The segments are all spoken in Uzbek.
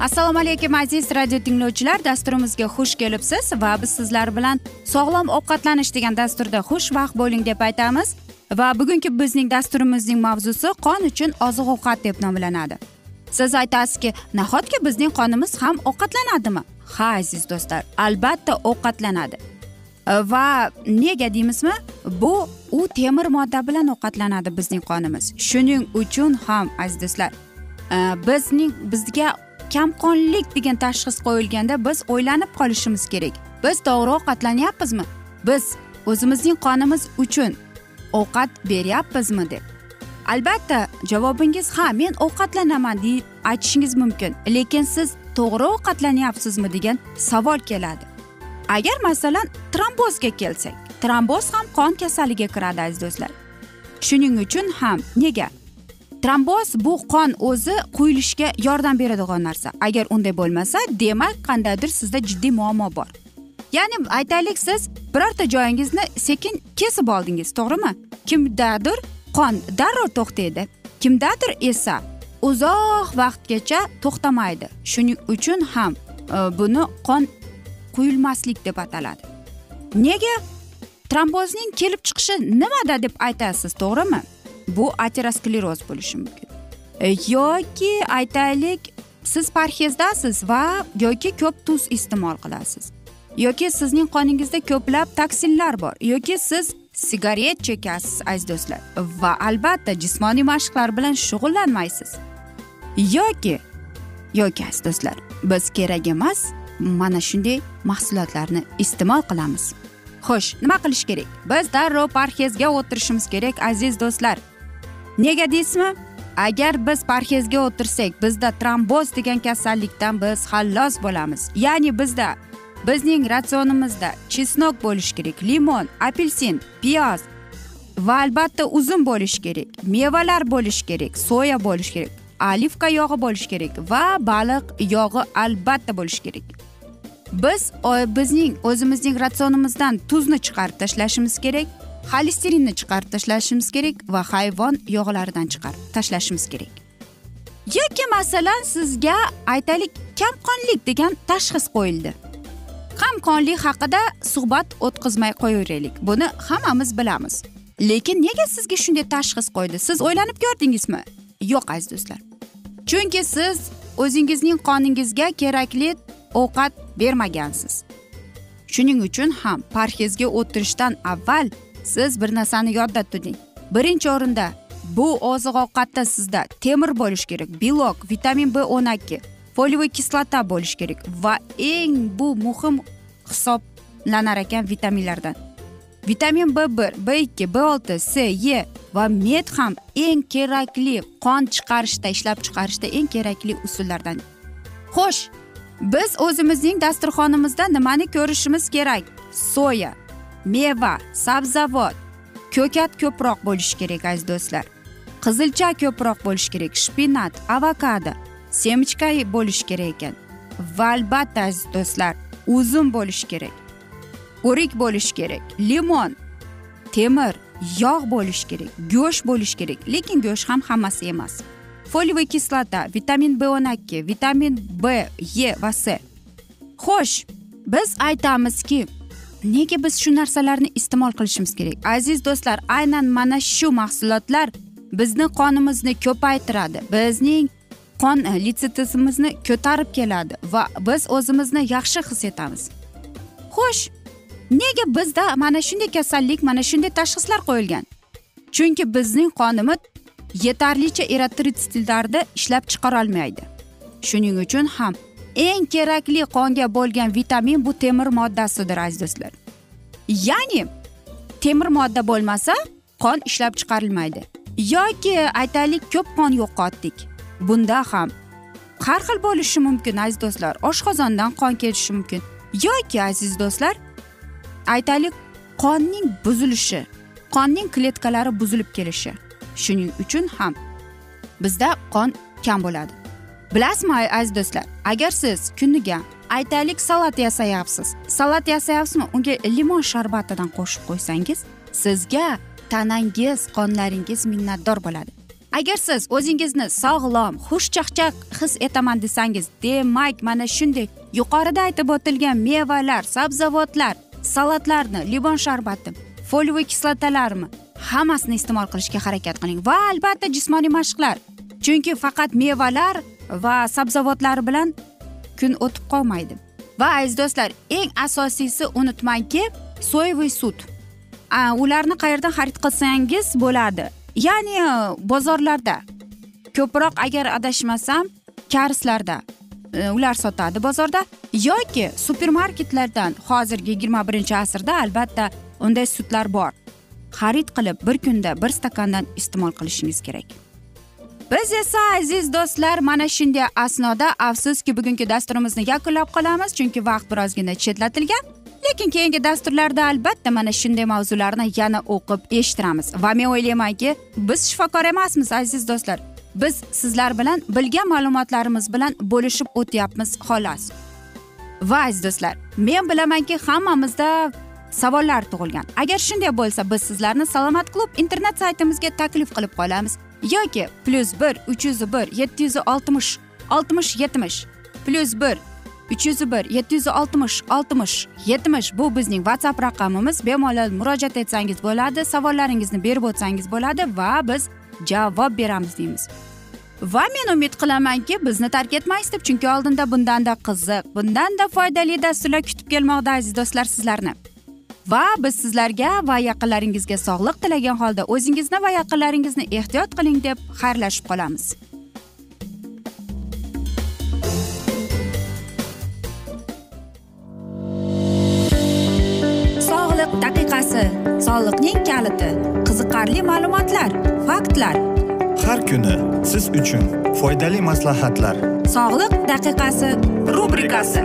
assalomu alaykum aziz radio tinglovchilar. Dasturimizga xush kelibsiz va biz sizlar bilan sog'lom ovqatlanish degan dasturda xushvaqt bo'ling deb aytamiz. Va bugungi bizning dasturimizning mavzusi qon uchun oziq ovqat deb nomlanadi. Siz aytasizki nahotki bizning qonimiz ham ovqatlanadimi? Ha aziz do'stlar albatta ovqatlanadi. Va nega deymizmi? Bu u temir modda bilan ovqatlanadi bizning qonimiz. Shuning uchun ham aziz do'stlar e, bizning bizga kamqonlik degan tashxis qo'yilganda biz o'ylanib qolishimiz kerak. Biz to'g'ri ovqatlanyapmizmi? Biz o'zimizning qonimiz uchun ovqat beryapmizmi deb. Albatta javobingiz ha men ovqatlanaman deb aytishingiz mumkin lekin siz to'g'ri ovqatlanyapsizmi degan savol keladi. Agar masalan trombozga kelsak tromboz ham qon kasaliga kiradi aziz do'stlar. Shuning uchun ham nega? Tromboz bu qon o'zi quyilishga yordam beradigan narsa. Agar unday bo'lmasa demak qandaydir sizda jiddiy muammo bor. Ya'ni aytaylik siz birorta joyingizni sekin kesib oldingiz to'g'rimi? Kimdadir qon darrov to'xtaydi kimdadir esa uzoq vaqtgacha to'xtamaydi. Shuning uchun ham e, buni qon quyilmaslik deb ataladi. Nega? Trombozning kelib chiqishi nimada deb aytasiz to'g'rimi? Bu ateroskleroz bo'lishi mumkin. E, yoki aytaylik siz parhezdasiz va yoki ko'p tuz iste'mol qilasiz. Yoki sizning qoningizda ko'plab toksinlar bor. Yoki siz sigaret chekasiz aziz do'stlar. Va albatta jismoniy mashqlar bilan shug'ullanmaysiz. Yoki yoki aziz do'stlar biz kerak emas mana shunday mahsulotlarni iste'mol qilamiz. Xo'sh nima qilish kerak? Biz darrov parhezga o'tirishimiz kerak aziz do'stlar. Nega deysizmi? Agar biz parhezga o'tirsak bizda tromboz degan kasallikdan biz xalos bo'lamiz. Ya'ni bizda bizning ratsionimizda chesnok bo'lishi kerak limon apelsin piyoz va albatta uzum bo'lishi kerak mevalar bo'lishi kerak soya bo'lishi kerak olivka yog'i bo'lishi kerak va baliq yog'i albatta bo'lishi kerak. Biz o- bizning o'zimizning ratsionimizdan tuzni chiqarib tashlashimiz kerak. Xolesterinni chiqarib tashlashimiz kerak va hayvon yog'laridan chiqarib tashlashimiz kerak. Yoki masalan sizga aytaylik kamqonlik degan tashxis qo'yildi. Kamqonlik haqida suhbat o'tkazmay qo'yaveraylik. Buni hammamiz bilamiz. Lekin nega sizga shunday tashxis qo'ydi siz o'ylanib ko'rdingizmi? Yo'q aziz do'stlar. Chunki siz o'zingizning qoningizga kerakli ovqat bermagansiz. Shuning uchun ham parhezga o'tirishdan avval siz bir narsani yodda tuting. Birinchi o'rinda bu oziq ovqatda sizda temir bo'lishi kerak belok vitamin b o'n ikki foliyaviy kislota bo'lishi kerak va eng bu muhim hisoblanar ekan vitaminlardan. Vitamin b bir b ikki b olti c e va med ham eng kerakli qon chiqarishda ishlab chiqarishda eng kerakli usullardan. Xo'sh biz o'zimizning dasturxonimizda nimani ko'rishimiz kerak? Soya. Meva sabzavot ko'kat ko'proq bo'lishi kerak aziz do'stlar. Qizilcha ko'proq bo'lishi kerak shpinat avokado semichka bo'lishi kerak ekan va albatta aziz do'stlar uzum bo'lishi kerak o'rik bo'lishi kerak limon temir yog' bo'lishi kerak go'sht bo'lishi kerak. Lekin go'sht ham hammasi emas. Foliyaviy kislota vitamin b o'n ikki vitamin b e va c xo'sh biz aytamizki nega biz shu narsalarni iste'mol qilishimiz kerak? Aziz do'stlar aynan mana shu mahsulotlar bizni qonimizni ko'paytiradi. Bizning qon e, litsitimizni ko'tarib keladi va biz o'zimizni yaxshi his etamiz. Xo'sh nega bizda mana shunday kasallik mana shunday tashxislar qo'yilgan? Chunki bizning qonimiz yetarlicha eritritsitlarni ishlab chiqarolmaydi. Shuning uchun ham eng kerakli qonga bo'lgan vitamin bu temir moddasidir aziz do'stlar. Ya'ni temir modda bo'lmasa qon ishlab chiqarilmaydi. Yoki aytaylik ko'p qon yo'qotdik. Bunda ham har xil bo'lishi mumkin aziz do'stlar. Oshqozondan qon ketishi mumkin. Yoki aziz do'stlar aytaylik qonning buzilishi qonning kletkalari buzilib kelishi. Shuning uchun ham bizda qon kam bo'ladi. Bilasizmi aziz do'stlar? Agar siz kuniga aytaylik salat yasayapsiz salat yasayapsizmi unga limon sharbatidan qo'shib qo'ysangiz sizga tanangiz qonlaringiz minnatdor bo'ladi. Agar siz o'zingizni sog'lom xushchaqchaq his etaman desangiz demak mana shunday yuqorida aytib o'tilgan mevalar sabzavotlar salatlarni limon sharbati foliyaviy kislotalarmi hammasini iste'mol qilishga harakat qiling. Va albatta jismoniy mashqlar. Chunki faqat mevalar va sabzavotlar bilan kun o'tib qolmaydi. Va aziz do'stlar eng asosiysi unutmangki soyevый sut. Ularni qayerdan xarid qilsangiz bo'ladi. Ya'ni e, bozorlarda. Ko'proq agar adashmasam karslarda e, ular sotadi bozorda. Yoki supermarketlardan hozirgi yigirma birinchi asrda albatta unday sutlar bor. Xarid qilib bir kunda bir stakandan iste'mol qilishingiz kerak. Biz esa aziz do'stlar mana shunday asnoda afsuski bugungi dasturimizni yakunlab qolamiz. Chunki vaqt birozgina chetlatilgan. Lekin keyingi dasturlarda albatta mana shunday mavzularni yana o'qib eshittiramiz. Va men o'ylaymanki biz shifokor emasmiz aziz do'stlar. Biz sizlar bilan bilgan ma'lumotlarimiz bilan bo'lishib o'tyapmiz xolos. Va aziz do'stlar men bilamanki hammamizda savollar tug'ilgan. Agar shunday bo'lsa biz sizlarni salomat klub internet saytimizga taklif qilib qolamiz. Yoki plyus bir uch yuz bir yetti yuz oltmish oltmish yetmish plyus bir uch yuz bir yetti yuz oltmish oltmish yetmish bu bizning whatsapp raqamimiz. Bemalol murojaat etsangiz bo'ladi savollaringizni berib o'tsangiz bo'ladi va biz javob beramiz deymiz. Va men umid qilamanki bizni tark etmaysiz deb chunki oldinda bundanda qiziq bundanda foydali dasturlar kutib kelmoqda aziz do'stlar sizlarni. Va biz sizlarga va yaqinlaringizga sog'lik tilagan holda o'zingizni va yaqinlaringizni ehtiyot qiling deb xayrlashib qolamiz. Sog'liq daqiqasi soliqning kaliti qiziqarli ma'lumotlar faktlar. Har kuni siz uchun foydali maslahatlar. Sog'liq daqiqasi rubrikasi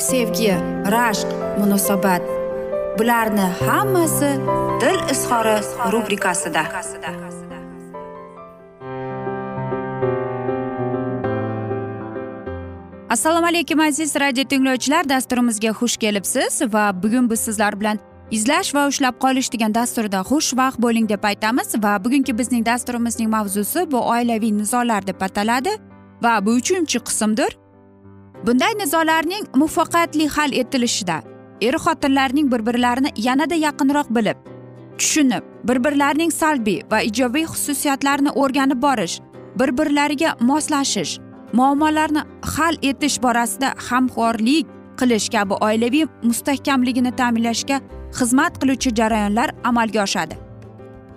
sevgi rashq munosabat. Bularni hammasi dil izhori rubrikasida. Assalomu alaykum aziz radio tinglovchilar. Dasturimizga xush kelibsiz va bugun biz sizlar bilan izlash va ushlab qolish degan dasturda xushvaqt bo'ling deb aytamiz va bugungi bizning dasturimizning mavzusi bu oilaviy nizolar deb ataladi va bu uchinchi qismdir. Bunday nizolarning muvaffaqiyatli hal etilishida er xotinlarning bir birlarini yanada yaqinroq bilib tushunib bir birlarining salbiy va ijobiy xususiyatlarini o'rganib borish bir birlariga moslashish muammolarni hal etish borasida hamkorlik qilish kabi oilaviy mustahkamligini ta'minlashga xizmat qiluvchi jarayonlar amalga oshadi.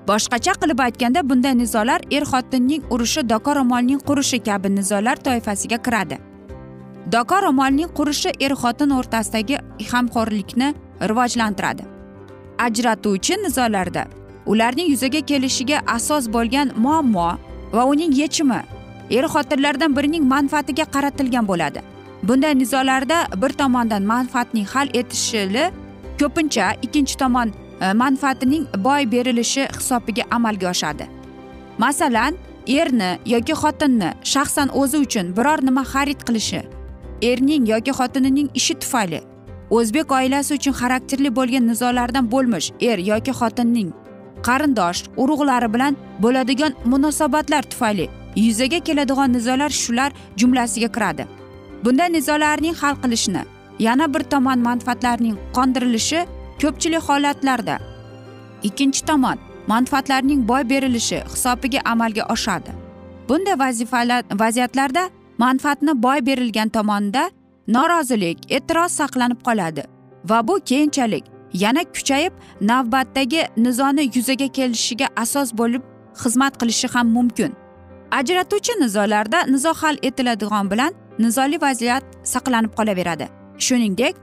Boshqacha qilib aytganda bunday nizolar er xotinning urushi doka ro'molning qurishi kabi nizolar toifasiga kiradi. Doka ro'molning qurishi er xotin o'rtasidagi hamkorlikni rivojlantiradi. Ajratuvchi nizolarda ularning yuzaga kelishiga asos bo'lgan muammo va uning yechimi er xotinlardan birining manfaatiga qaratilgan bo'ladi. Bunday nizolarda bir tomondan manfaatning hal etishili ko'pincha ikkinchi tomon e, manfaatining boy berilishi hisobiga amalga oshadi. Masalan erni yoki xotinni shaxsan o'zi uchun biror nima xarid qilishi erning yoki xotinining ishi tufayli. O'zbek oilasi uchun xarakterli bo'lgan nizolardan bo'lmish er yoki xotinning qarindosh urug'lari bilan bo'ladigan munosabatlar tufayli yuzaga keladigan nizolar shular jumlasiga kiradi. Bunday nizolarning hal qilishni yana bir tomon manfaatlarning qondirilishi ko'pchilik holatlarda. Ikkinchi tomon manfaatlarning boy berilishi hisobiga amalga oshadi. Bunday vazifalar vaziyatlarda manfaatni boy berilgan tomonda norozilik e'tiroz saqlanib qoladi va bu keyinchalik yana kuchayib navbatdagi nizoni yuzaga kelishiga asos bo'lib xizmat qilishi ham mumkin. Ajratuvchi nizolarda nizo hal etiladigan bilan nizoli vaziyat saqlanib qolaveradi. Shuningdek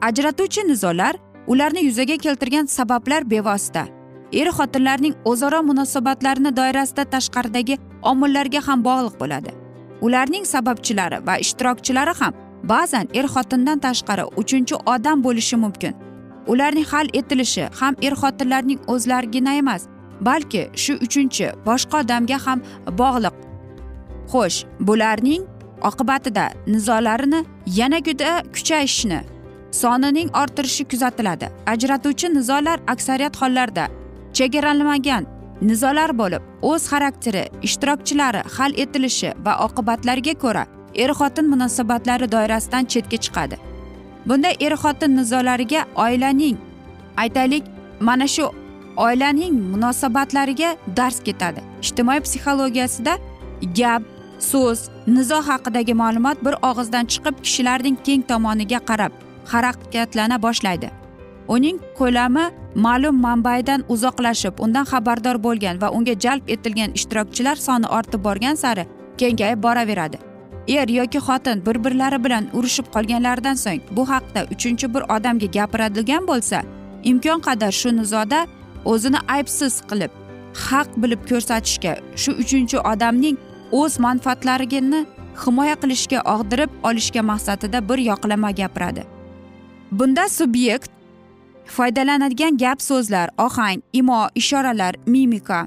ajratuvchi nizolar ularni yuzaga keltirgan sabablar bevosita. Er xotinlarning o'zaro munosabatlarini doirasida tashqaridagi omillarga ham bog'liq bo'ladi. Ularning sababchilari va ishtirokchilari ham ba'zan er xotindan tashqari uchinchi odam bo'lishi mumkin. Ularning hal etilishi ham er xotinlarning o'zlarigina emas balki shu uchinchi boshqa odamga ham bog'liq. Xo'sh bularning oqibatida nizolarini yana juda kuchayishni sonining orttirishi kuzatiladi. Ajratuvchi nizolar aksariyat hollarda chegaralanmagan nizolar bo'lib o'z xarakteri ishtirokchilari hal etilishi va oqibatlariga ko'ra er xotin munosabatlari doirasidan chetga chiqadi. Bunday er xotin nizolariga oilaning aytaylik mana shu oilaning munosabatlariga dars ketadi. Ijtimoiy psixologiyasida gap so'z nizo haqidagi ma'lumot bir og'izdan chiqib kishilarning keng tomoniga qarab harakatlana boshlaydi. Uning ko'lami ma'lum manbaidan uzoqlashib undan xabardor bo'lgan va unga jalb etilgan ishtirokchilar soni ortib borgan sari kengayib boraveradi. Er yoki xotin bir birlari bilan urushib qolganlaridan so'ng bu haqda uchinchi bir odamga gapiradigan bo'lsa imkon qadar shu nizoda o'zini aybsiz qilib haq bilib ko'rsatishga shu uchinchi odamning o'z manfaatlarini himoya qilishga og'dirib olishga maqsadida bir yoqlama gapiradi. Bunda subyekt foydalanadigan gap so'zlar ohang imo ishoralar mimika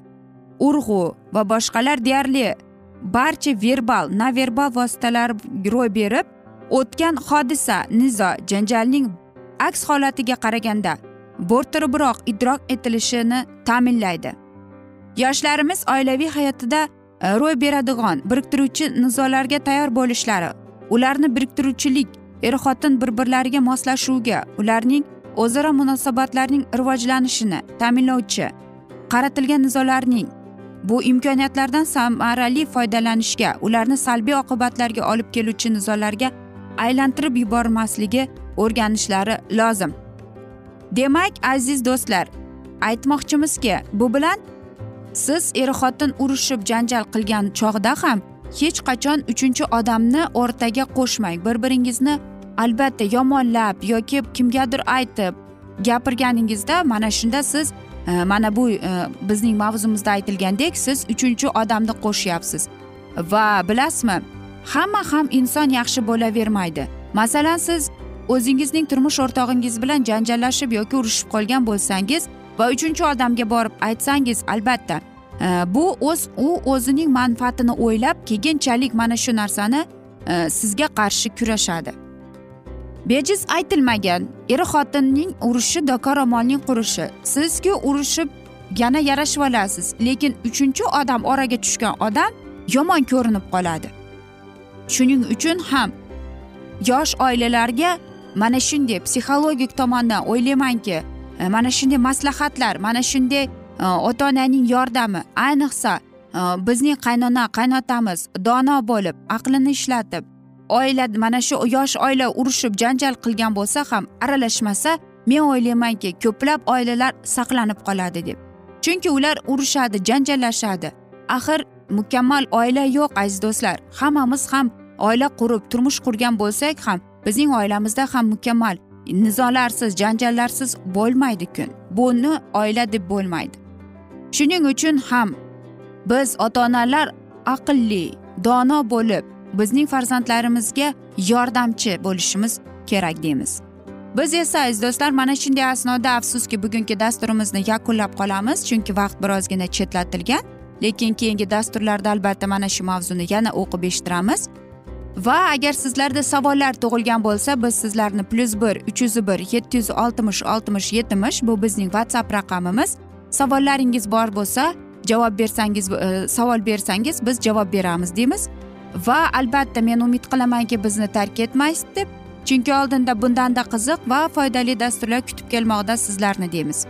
urg'u va boshqalar deyarli. Barcha verbal naverbal vositalar ro'y berib o'tgan hodisa nizo janjalning aks holatiga qaraganda bo'rttiribroq idrok etilishini ta'minlaydi. Yoshlarimiz oilaviy hayotida e, ro'y beradigan biriktiruvchi nizolarga tayyor bo'lishlari ularni biriktiruvchilik er xotin bir birlariga moslashuvga ularning o'zaro munosabatlarning rivojlanishini ta'minlovchi qaratilgan nizolarning bu imkoniyatlardan samarali foydalanishga ularni salbiy oqibatlarga olib keluvchi nizolarga aylantirib yubormasligi o'rganishlari lozim. Demak aziz do'stlar aytmoqchimizki bu bilan siz er xotin urushib janjal qilgan chog'da ham hech qachon uchinchi odamni o'rtaga qo'shmang bir biringizni albatta yomonlab yoki kimgadir aytib gapirganingizda mana shunda siz e, mana bu e, bizning mavzumizda aytilgandek siz uchinchi odamni qo'shyapsiz. Va bilasizmi hamma ham inson yaxshi bo'lavermaydi. Masalan siz o'zingizning turmush o'rtog'ingiz bilan janjallashib yoki urushib qolgan bo'lsangiz va uchinchi odamga borib aytsangiz albatta e, bu o'z u o'zining manfaatini o'ylab keyinchalik mana shu narsani e, sizga qarshi kurashadi. Bejiz aytilmagan. Er xotinning urushi doka ro'molning qurishi sizku urushib yana yarashib olasiz. Lekin uchinchi odam oraga tushgan odam yomon ko'rinib qoladi. Shuning uchun ham yosh oilalarga mana shunday psixologik tomondan o'ylaymanki e, mana shunday maslahatlar mana shunday e, ota onaning yordami ayniqsa e, bizning qaynona qaynotamiz dono bo'lib aqlini ishlatib oila mana shu yosh oila urushib janjal qilgan bo'lsa ham aralashmasa men o'ylaymanki ko'plab oilalar saqlanib qoladi deb. Chunki ular urushadi janjallashadi. Axir mukammal oila yo'q aziz do'stlar. Hammamiz ham oila qurib turmush qurgan bo'lsak ham bizning oilamizda ham mukammal nizolarsiz janjallarsiz bo'lmaydi kun. Buni oila deb bo'lmaydi. Shuning uchun ham biz ota onalar aqlli dono bo'lib bizning farzandlarimizga yordamchi bo'lishimiz kerak deymiz. Biz esa aziz do'stlar mana shunday asnoda afsuski bugungi dasturimizni yakunlab qolamiz chunki vaqt birozgina chetlatilgan lekin keyingi dasturlarda albatta mana shu mavzuni yana o'qib eshittiramiz. Va agar sizlarda savollar tug'ilgan bo'lsa biz sizlarni plyus bir uch yuz bir yetti yuz oltmish oltmish yetmish bu bizning whatsapp raqamimiz. Savollaringiz bor bo'lsa javob bersangiz e, savol bersangiz biz javob beramiz deymiz. Va albatta men umid qilamanki bizni tark etmaysiz deb. Chunki oldinda bundanda qiziq va foydali dasturlar kutib kelmoqda sizlarni deymiz.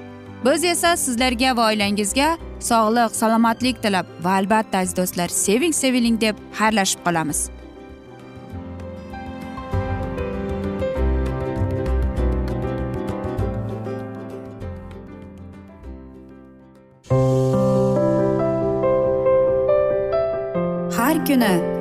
Biz esa sizlarga va oilangizga sog'lik salomatlik tilab va albatta aziz do'stlar seving seviling deb xayrlashib qolamiz. Har kuni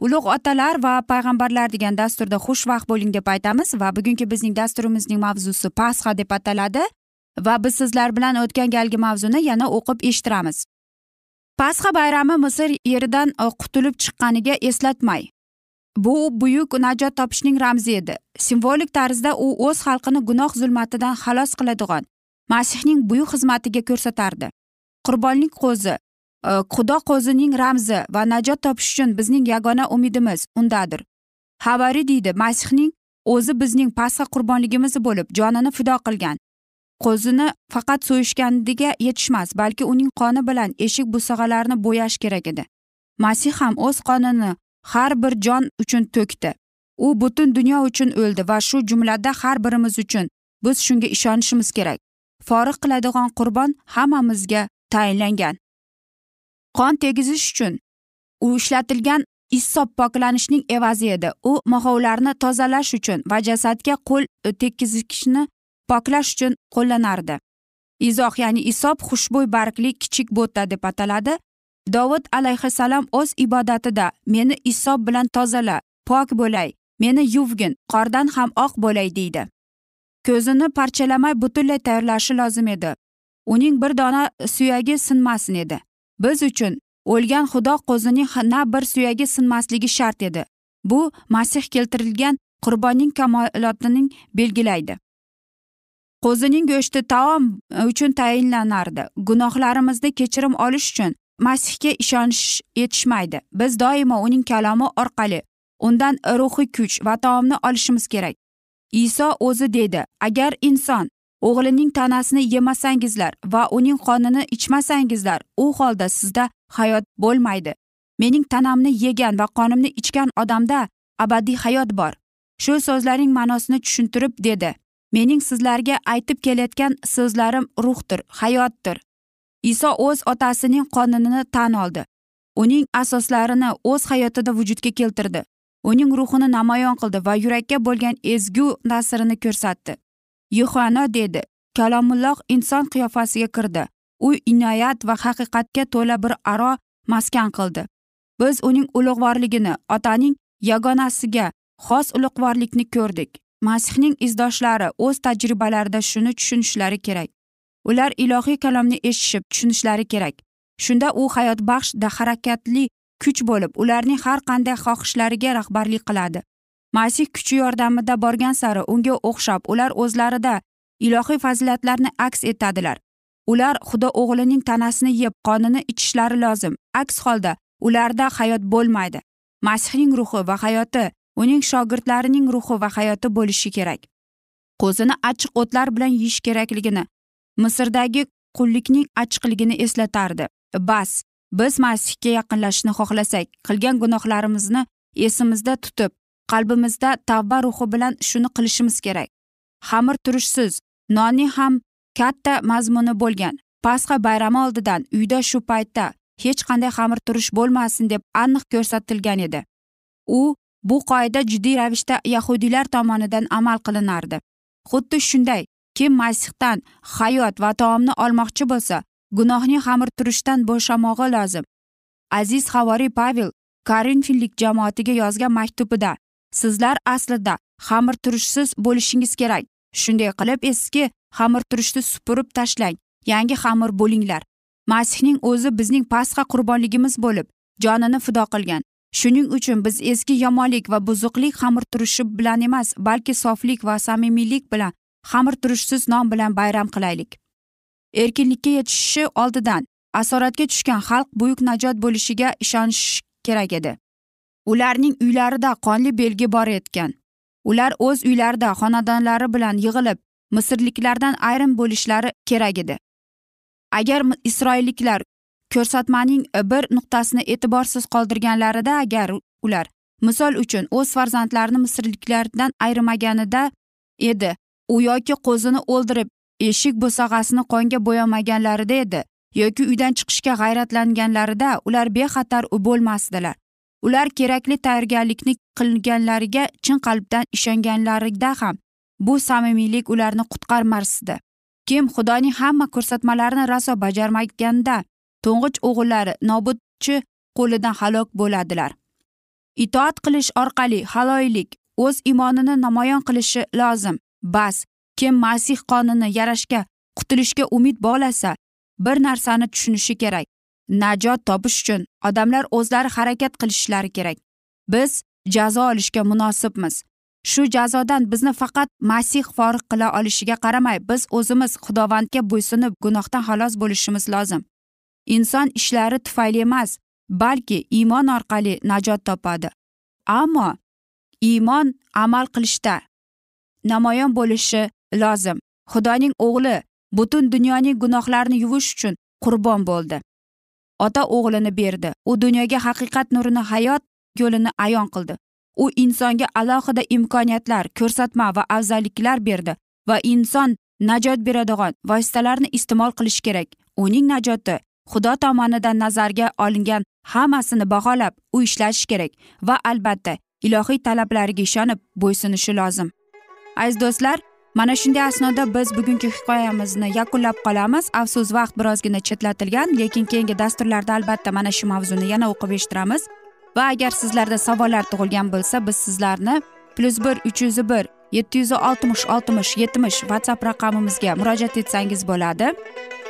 ulug' otalar va payg'ambarlar degan dasturda xushvaqt bo'ling deb aytamiz va bugungi bizning dasturimizning mavzusi pasxa deb ataladi va biz sizlar bilan o'tgan galgi mavzuni yana o'qib eshittiramiz. Pasxa bayrami misr yeridan e, qutulib chiqqaniga eslatmay bu buyuk najot topishning ramzi edi. Simvolik tarzda u o'z xalqini gunoh zulmatidan xalos qiladigan masihning buyuk xizmatiga ko'rsatardi. Qurbonlik qo'zi Э, xudo qo'zining ramzi va najot topish uchun bizning yagona umidimiz undadir. Havariy deydi masihning o'zi bizning pasxa qurbonligimiz bo'lib jonini fido qilgan. Qo'zini faqat so'yishganiga yetishmas balki uning qoni bilan eshik busag'alarini bo'yash kerak edi. Masih ham o'z qonini har bir jon uchun to'kdi. U butun dunyo uchun o'ldi va shu jumlada har birimiz uchun biz shunga ishonishimiz kerak. Forig qiladigan qurbon hammamizga tayinlangan. Qon tegizish uchun. U ishlatilgan issob poklanishning evazi edi. U moxovlarni tozalash uchun va jasadga qo'l e, tekkizishni poklash uchun qo'llanardi. Izoh ya'ni isob xushbo'y bargli kichik bo'ta deb ataladi. Dovud alayhissalom o'z ibodatida meni isob bilan tozala pok bo'lay meni yuvgin qordan ham oq bo'lay deydi. Ko'zini parchalamay butunlay tayyorlashi lozim edi. Uning bir dona suyagi sinmasin edi. Biz uchun o'lgan xudo qo'zining na bir suyagi sinmasligi shart edi. Bu masih keltirilgan qurbonning kamolotining belgilaydi. Qo'zining go'shti taom e, uchun tayinlanardi. Gunohlarimizni kechirim olish uchun masihga ishonish yetishmaydi. Biz doimo uning kalomi orqali undan ruhiy kuch va taomni olishimiz kerak. Iso o'zi dedi agar inson o'g'lining tanasini yemasangizlar va uning qonini ichmasangizlar u holda sizda hayot bo'lmaydi. Mening tanamni yegan va qonimni ichgan odamda abadiy hayot bor. Shu so'zlarning ma'nosini tushuntirib dedi. Mening sizlarga aytib kelayotgan so'zlarim ruhdir hayotdir. Iso o'z otasining qonini tan oldi. Uning asoslarini o'z hayotida vujudga keltirdi. Uning ruhini namoyon qildi va yurakka bo'lgan ezgu ta'sirini ko'rsatdi. Yuhano dedi. Kalomulloh inson qiyofasiga kirdi. U inoyat va haqiqatga to'la bir aro maskan qildi. Biz uning ulug'vorligini otaning yagonasiga xos ulug'vorlikni ko'rdik. Masihning izdoshlari o'z tajribalarida shuni tushunishlari kerak. Ular ilohiy kalomni eshitishib tushunishlari kerak. Shunda u hayotbaxsh harakatli kuch bo'lib ularning har qanday xohishlariga rahbarlik qiladi. Masih kuchi yordamida borgan sari unga o'xshab ular o'zlarida ilohiy fazilatlarni aks etadilar. Ular xudo o'g'lining tanasini yeb qonini ichishlari lozim. Aks holda ularda hayot bo'lmaydi. Masihning ruhi va hayoti uning shogirdlarining ruhi va hayoti bo'lishi kerak. Qo'zini achchiq o'tlar bilan yeyish kerakligini misrdagi qullikning achchiqligini eslatardi. Bas biz masihga yaqinlashishni xohlasak qilgan gunohlarimizni esimizda tutib qalbimizda tavba ruhi bilan shuni qilishimiz kerak. Xamir turishsiz nonning ham katta mazmuni bo'lgan. Pasxa bayrami oldidan uyda shu paytda hech qanday xamir turish bo'lmasin deb aniq ko'rsatilgan edi. U bu qoida jiddiy ravishda yahudiylar tomonidan amal qilinardi. Xuddi shunday kim masihdan hayot va taomni olmoqchi bo'lsa gunohning xamir turishdan bo'shamog'i lozim. Aziz havoriy pavel karinfinlik jamoatiga yozgan maktubida sizlar aslida xamir turishsiz bo'lishingiz kerak. Shunday qilib eski xamir turishni supurib tashlang yangi xamir bo'linglar. Masihning o'zi bizning pasxa qurbonligimiz bo'lib jonini fido qilgan. Shuning uchun biz eski yomonlik va buzuqlik xamir turishi bilan emas balki soflik va samimiylik bilan xamir turishsiz non bilan bayram qilaylik. Erkinlikka yetishishi oldidan asoratga tushgan xalq buyuk najot bo'lishiga ishonish kerak edi. Ularning uylarida qonli belgi bor etgan. Ular o'z uylarida xonadonlari bilan yig'ilib misrliklardan ayrim bo'lishlari kerak edi. Agar isroilliklar ko'rsatmaning bir nuqtasini e'tiborsiz qoldirganlarida agar ular misol uchun o'z farzandlarini misrliklardan ayirmaganida edi u yoki qo'zini o'ldirib eshik bo'sag'asini qonga bo'yamaganlarida edi yoki uydan chiqishga g'ayratlanganlarida ular bexatar bo'lmasdilar. Ular kerakli tayyorgarlikni qilganlariga chin qalbdan ishonganlarida ham bu samimiylik ularni qutqarmasdi kim xudoning hamma ko'rsatmalarini raso bajarmaganda to'ng'ich o'g'illari nobudchi qo'lidan halok bo'ladilar. Itoat qilish orqali haloylik o'z iymonini namoyon qilishi lozim. Bas kim masih qonini yarashga qutulishga umid bog'lasa bir narsani tushunishi kerak. Najot topish uchun odamlar o'zlari harakat qilishlari kerak. Biz jazo olishga munosibmiz. Shu jazodan bizni faqat masih forig' qila olishiga qaramay biz o'zimiz xudovandga bo'ysunib gunohdan xalos bo'lishimiz lozim. Inson ishlari tufayli emas balki iymon orqali najot topadi. Ammo iymon amal qilishda namoyon bo'lishi lozim. Xudoning o'g'li butun dunyoning gunohlarini yuvish uchun qurbon bo'ldi. Ota o'g'lini berdi. U dunyoga haqiqat nurini hayot yo'lini ayon qildi. U insonga alohida imkoniyatlar ko'rsatma va afzalliklar berdi va inson najot beradigan vositalarni iste'mol qilishi kerak. Uning najoti xudo tomonidan nazarga olingan hammasini baholab u ishlashi kerak va albatta ilohiy talablariga ishonib bo'ysunishi lozim. Aziz do'stlar mana shunday asnoda biz bugungi hikoyamizni yakunlab qolamiz. Afsus vaqt birozgina chetlatilgan lekin keyingi dasturlarda albatta mana shu mavzuni yana o'qib eshittiramiz. Va agar sizlarda savollar tug'ilgan bo'lsa biz sizlarni plyus bir uch yuz bir yetti yuz oltmish oltmish yetmish whatsapp raqamimizga murojaat etsangiz bo'ladi.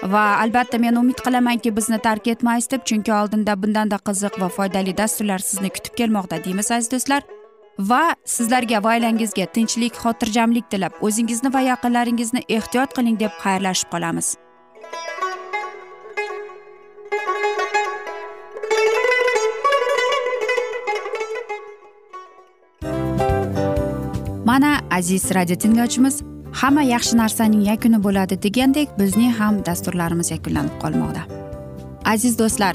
Va albatta men umid qilamanki bizni tark etmaysiz deb chunki oldinda bundanda qiziq va foydali dasturlar sizni kutib kelmoqda deymiz aziz do'stlar. Va sizlarga va oilangizga tinchlik xotirjamlik tilab o'zingizni va yaqinlaringizni ehtiyot qiling deb xayrlashib qolamiz. Mana aziz radio tinglovchimiz hamma yaxshi narsaning yakuni bo'ladi degandek bizning ham dasturlarimiz yakunlanib qolmoqda. Aziz do'stlar